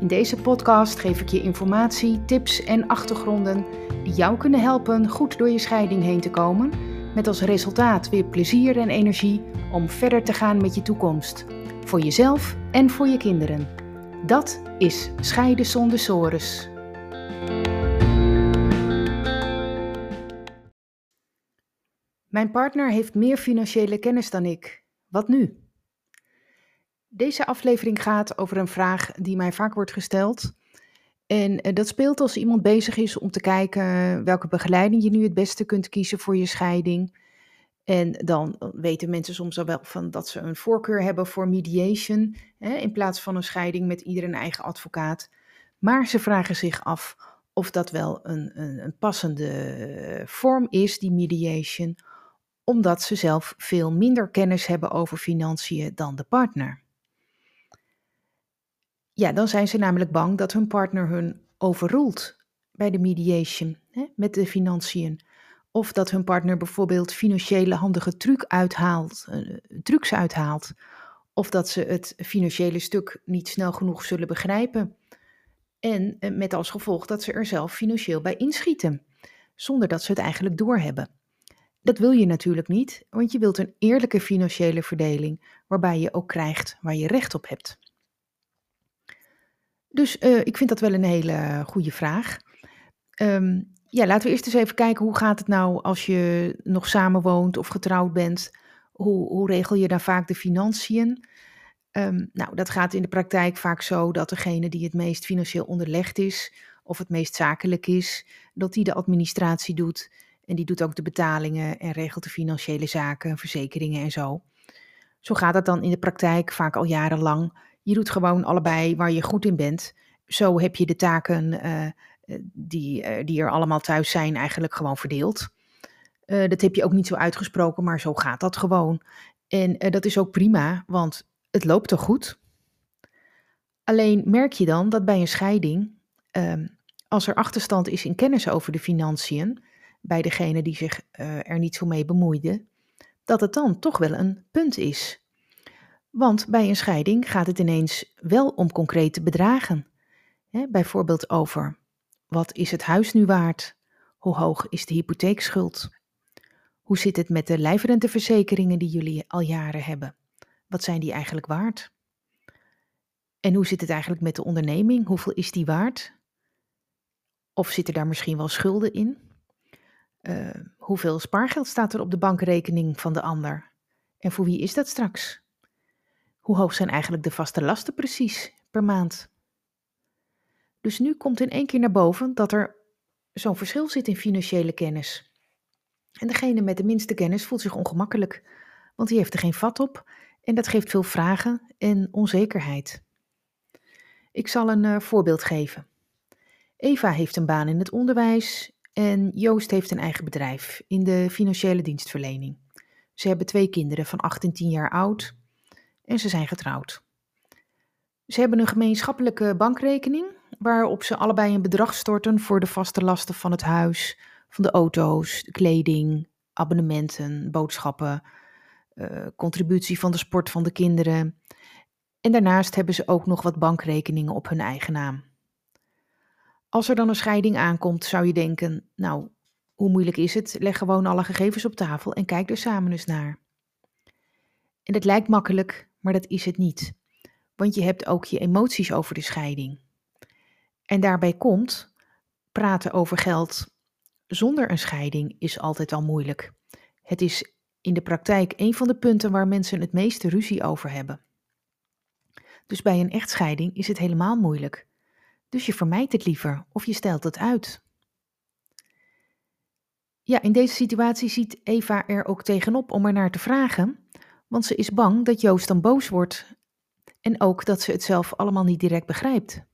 In deze podcast geef ik je informatie, tips en achtergronden die jou kunnen helpen goed door je scheiding heen te komen, met als resultaat weer plezier en energie om verder te gaan met je toekomst, voor jezelf en voor je kinderen. Dat is Scheiden zonder sores. Mijn partner heeft meer financiële kennis dan ik. Wat nu? Deze aflevering gaat over een vraag die mij vaak wordt gesteld. En eh, dat speelt als iemand bezig is om te kijken welke begeleiding je nu het beste kunt kiezen voor je scheiding. En dan weten mensen soms al wel van dat ze een voorkeur hebben voor mediation, hè, in plaats van een scheiding met ieder een eigen advocaat. Maar ze vragen zich af of dat wel een, een, een passende vorm is, die mediation, omdat ze zelf veel minder kennis hebben over financiën dan de partner. Ja, dan zijn ze namelijk bang dat hun partner hun overroelt bij de mediation hè, met de financiën. Of dat hun partner bijvoorbeeld financiële handige truc uithaalt, uh, trucs uithaalt. Of dat ze het financiële stuk niet snel genoeg zullen begrijpen. En uh, met als gevolg dat ze er zelf financieel bij inschieten, zonder dat ze het eigenlijk doorhebben. Dat wil je natuurlijk niet, want je wilt een eerlijke financiële verdeling, waarbij je ook krijgt waar je recht op hebt. Dus uh, ik vind dat wel een hele goede vraag. Um, ja, laten we eerst eens even kijken hoe gaat het nou als je nog samenwoont of getrouwd bent. Hoe, hoe regel je dan vaak de financiën? Um, nou, dat gaat in de praktijk vaak zo dat degene die het meest financieel onderlegd is of het meest zakelijk is, dat die de administratie doet en die doet ook de betalingen en regelt de financiële zaken, verzekeringen en zo. Zo gaat het dan in de praktijk vaak al jarenlang. Je doet gewoon allebei waar je goed in bent. Zo heb je de taken uh, die, uh, die er allemaal thuis zijn eigenlijk gewoon verdeeld. Dat heb je ook niet zo uitgesproken, maar zo gaat dat gewoon. En dat is ook prima, want het loopt toch goed. Alleen merk je dan dat bij een scheiding, ehm, als er achterstand is in kennis over de financiën, bij degene die zich er niet zo mee bemoeide, dat het dan toch wel een punt is. Want bij een scheiding gaat het ineens wel om concrete bedragen. bijvoorbeeld over wat is het huis nu waard? Hoe hoog is de hypotheekschuld? Hoe zit het met de lijfrenteverzekeringen die jullie al jaren hebben? Wat zijn die eigenlijk waard? En hoe zit het eigenlijk met de onderneming? Hoeveel is die waard? Of zitten daar misschien wel schulden in? Uh, hoeveel spaargeld staat er op de bankrekening van de ander? En voor wie is dat straks? Hoe hoog zijn eigenlijk de vaste lasten precies per maand? Dus nu komt in één keer naar boven dat er zo'n verschil zit in financiële kennis. En degene met de minste kennis voelt zich ongemakkelijk, want die heeft er geen vat op en dat geeft veel vragen en onzekerheid. Ik zal een uh, voorbeeld geven. Eva heeft een baan in het onderwijs en Joost heeft een eigen bedrijf in de financiële dienstverlening. Ze hebben twee kinderen van 8 en 10 jaar oud en ze zijn getrouwd. Ze hebben een gemeenschappelijke bankrekening waarop ze allebei een bedrag storten voor de vaste lasten van het huis, van de auto's, de kleding, abonnementen, boodschappen, uh, contributie van de sport van de kinderen. En daarnaast hebben ze ook nog wat bankrekeningen op hun eigen naam. Als er dan een scheiding aankomt, zou je denken: Nou, hoe moeilijk is het? Leg gewoon alle gegevens op tafel en kijk er samen eens naar. En het lijkt makkelijk, maar dat is het niet. Want je hebt ook je emoties over de scheiding. En daarbij komt, praten over geld zonder een scheiding is altijd al moeilijk. Het is in de praktijk een van de punten waar mensen het meeste ruzie over hebben. Dus bij een echtscheiding is het helemaal moeilijk. Dus je vermijdt het liever of je stelt het uit. Ja, in deze situatie ziet Eva er ook tegenop om er naar te vragen, want ze is bang dat Joost dan boos wordt en ook dat ze het zelf allemaal niet direct begrijpt.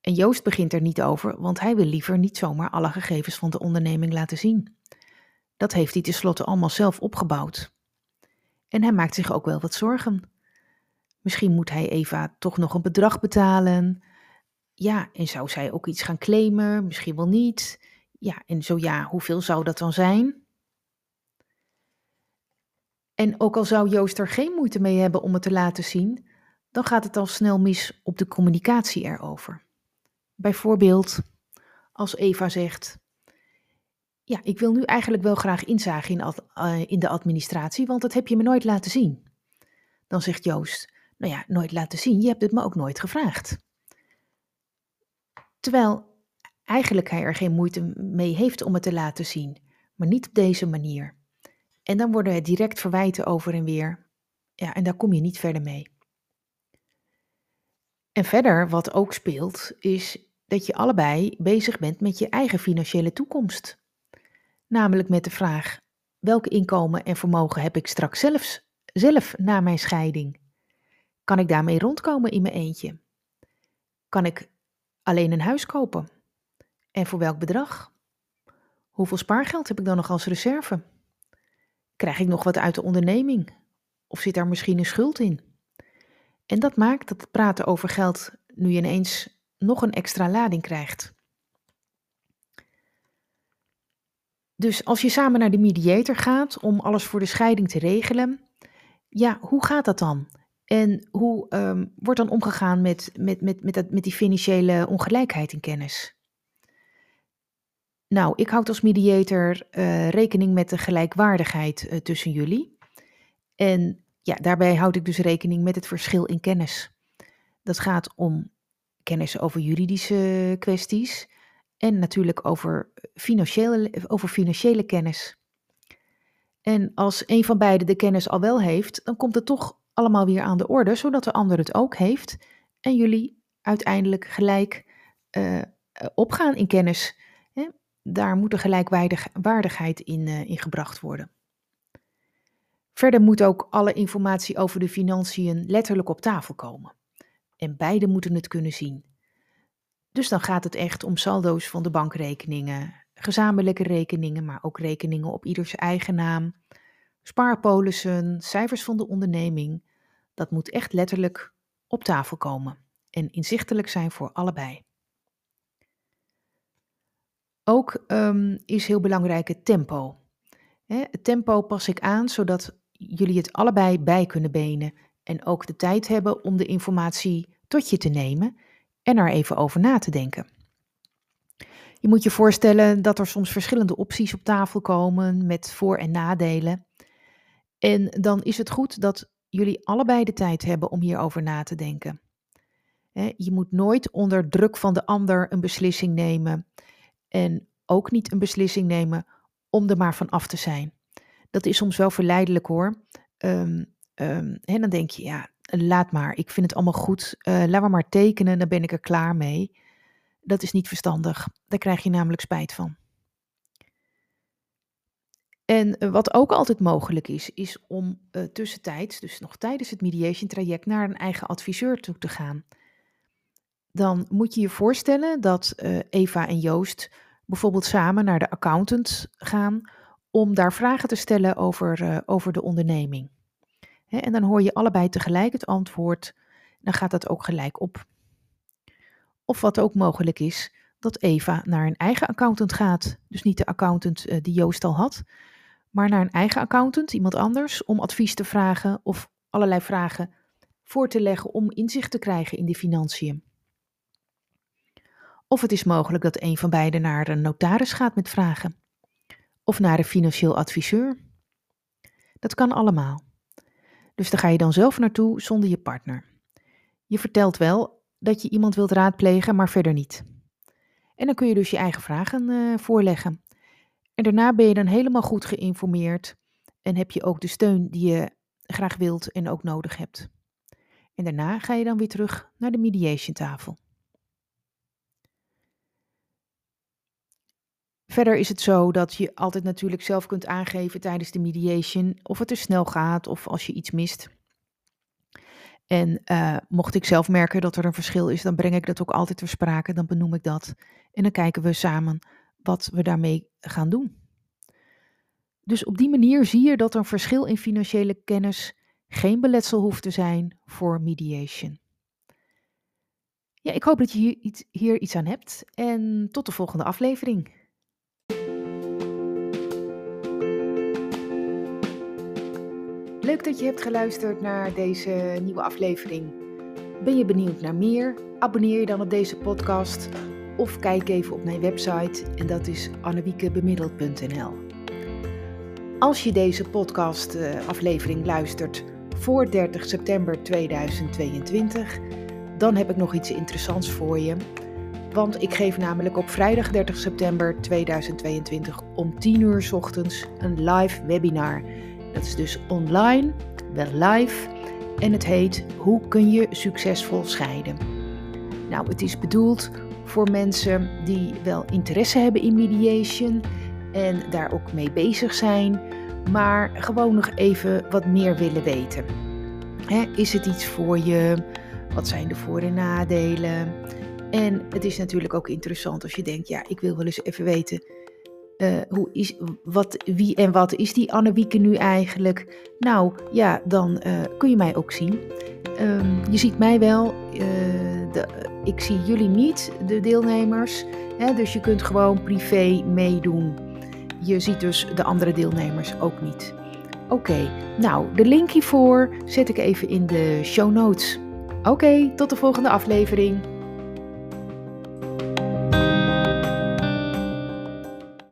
En Joost begint er niet over, want hij wil liever niet zomaar alle gegevens van de onderneming laten zien. Dat heeft hij tenslotte allemaal zelf opgebouwd. En hij maakt zich ook wel wat zorgen. Misschien moet hij Eva toch nog een bedrag betalen. Ja, en zou zij ook iets gaan claimen? Misschien wel niet. Ja, en zo ja, hoeveel zou dat dan zijn? En ook al zou Joost er geen moeite mee hebben om het te laten zien, dan gaat het al snel mis op de communicatie erover. Bijvoorbeeld als Eva zegt: Ja, ik wil nu eigenlijk wel graag inzagen in, uh, in de administratie, want dat heb je me nooit laten zien. Dan zegt Joost: Nou ja, nooit laten zien, je hebt het me ook nooit gevraagd. Terwijl eigenlijk hij er geen moeite mee heeft om het te laten zien, maar niet op deze manier. En dan worden het direct verwijten over en weer. Ja, en daar kom je niet verder mee. En verder, wat ook speelt, is dat je allebei bezig bent met je eigen financiële toekomst. Namelijk met de vraag: welke inkomen en vermogen heb ik straks zelfs, zelf na mijn scheiding? Kan ik daarmee rondkomen in mijn eentje? Kan ik alleen een huis kopen? En voor welk bedrag? Hoeveel spaargeld heb ik dan nog als reserve? Krijg ik nog wat uit de onderneming? Of zit daar misschien een schuld in? En dat maakt dat het praten over geld nu ineens nog een extra lading krijgt. Dus als je samen naar de mediator gaat om alles voor de scheiding te regelen, ja, hoe gaat dat dan? En hoe um, wordt dan omgegaan met, met, met, met, dat, met die financiële ongelijkheid in kennis? Nou, ik houd als mediator uh, rekening met de gelijkwaardigheid uh, tussen jullie. En ja, daarbij houd ik dus rekening met het verschil in kennis. Dat gaat om kennis over juridische kwesties en natuurlijk over financiële, over financiële kennis. En als een van beiden de kennis al wel heeft, dan komt het toch allemaal weer aan de orde, zodat de ander het ook heeft en jullie uiteindelijk gelijk opgaan in kennis daar moet een gelijkwaardigheid in, uh, in gebracht worden. Verder moet ook alle informatie over de financiën letterlijk op tafel komen. En beide moeten het kunnen zien. Dus dan gaat het echt om saldo's van de bankrekeningen, gezamenlijke rekeningen, maar ook rekeningen op ieders eigen naam, spaarpolissen, cijfers van de onderneming. Dat moet echt letterlijk op tafel komen en inzichtelijk zijn voor allebei. Ook um, is heel belangrijk het tempo. Hè, het tempo pas ik aan zodat jullie het allebei bij kunnen benen en ook de tijd hebben om de informatie tot je te nemen en er even over na te denken. Je moet je voorstellen dat er soms verschillende opties op tafel komen met voor- en nadelen. En dan is het goed dat jullie allebei de tijd hebben om hierover na te denken. Je moet nooit onder druk van de ander een beslissing nemen. En ook niet een beslissing nemen om er maar van af te zijn. Dat is soms wel verleidelijk hoor. Um, um, en dan denk je, ja, laat maar, ik vind het allemaal goed. Uh, laat maar maar tekenen, dan ben ik er klaar mee. Dat is niet verstandig. Daar krijg je namelijk spijt van. En eh, wat ook altijd mogelijk is, is om uh, tussentijds, dus nog tijdens het mediation traject, naar een eigen adviseur toe te gaan dan moet je je voorstellen dat Eva en Joost bijvoorbeeld samen naar de accountant gaan om daar vragen te stellen over, uh, over de onderneming. En dan hoor je allebei tegelijk het antwoord, dan gaat dat ook gelijk op. Of wat ook mogelijk is, dat Eva naar een eigen accountant gaat. Dus niet de accountant uh, die Joost al had, maar naar een eigen accountant, iemand anders, om advies te vragen of allerlei vragen voor te leggen om inzicht te krijgen in de financiën. Of het is mogelijk dat een van beiden naar een notaris gaat met vragen. Of naar een financieel adviseur. Dat kan allemaal. Dus daar ga je dan zelf naartoe zonder je partner. Je vertelt wel dat je iemand wilt raadplegen, maar verder niet. En dan kun je dus je eigen vragen uh, voorleggen. En daarna ben je dan helemaal goed geïnformeerd en heb je ook de steun die je graag wilt en ook nodig hebt. En daarna ga je dan weer terug naar de mediation tafel. Verder is het zo dat je altijd natuurlijk zelf kunt aangeven tijdens de mediation of het te snel gaat of als je iets mist. En uh, mocht ik zelf merken dat er een verschil is, dan breng ik dat ook altijd ter sprake. Dan benoem ik dat. En dan kijken we samen wat we daarmee gaan doen. Dus op die manier zie je dat een verschil in financiële kennis geen beletsel hoeft te zijn voor mediation. Ja, ik hoop dat je hier iets, hier iets aan hebt en tot de volgende aflevering. Leuk dat je hebt geluisterd naar deze nieuwe aflevering. Ben je benieuwd naar meer? Abonneer je dan op deze podcast of kijk even op mijn website en dat is annewiekebemiddeld.nl. Als je deze podcast eh, aflevering luistert voor 30 september 2022, dan heb ik nog iets interessants voor je. Want ik geef namelijk op vrijdag 30 september 2022 om 10 uur ochtends een live webinar. Dat is dus online, wel live. En het heet Hoe kun je succesvol scheiden? Nou, het is bedoeld voor mensen die wel interesse hebben in mediation en daar ook mee bezig zijn, maar gewoon nog even wat meer willen weten. is het iets voor je? Wat zijn de voor- en nadelen? En het is natuurlijk ook interessant als je denkt, ja, ik wil wel eens even weten, uh, hoe is, wat, wie en wat is die Annewieke nu eigenlijk? Nou, ja, dan uh, kun je mij ook zien. Um, je ziet mij wel, uh, de, ik zie jullie niet, de deelnemers. Hè, dus je kunt gewoon privé meedoen. Je ziet dus de andere deelnemers ook niet. Oké, nou, de link hiervoor zet ik even in de show notes. Oké, tot de volgende aflevering.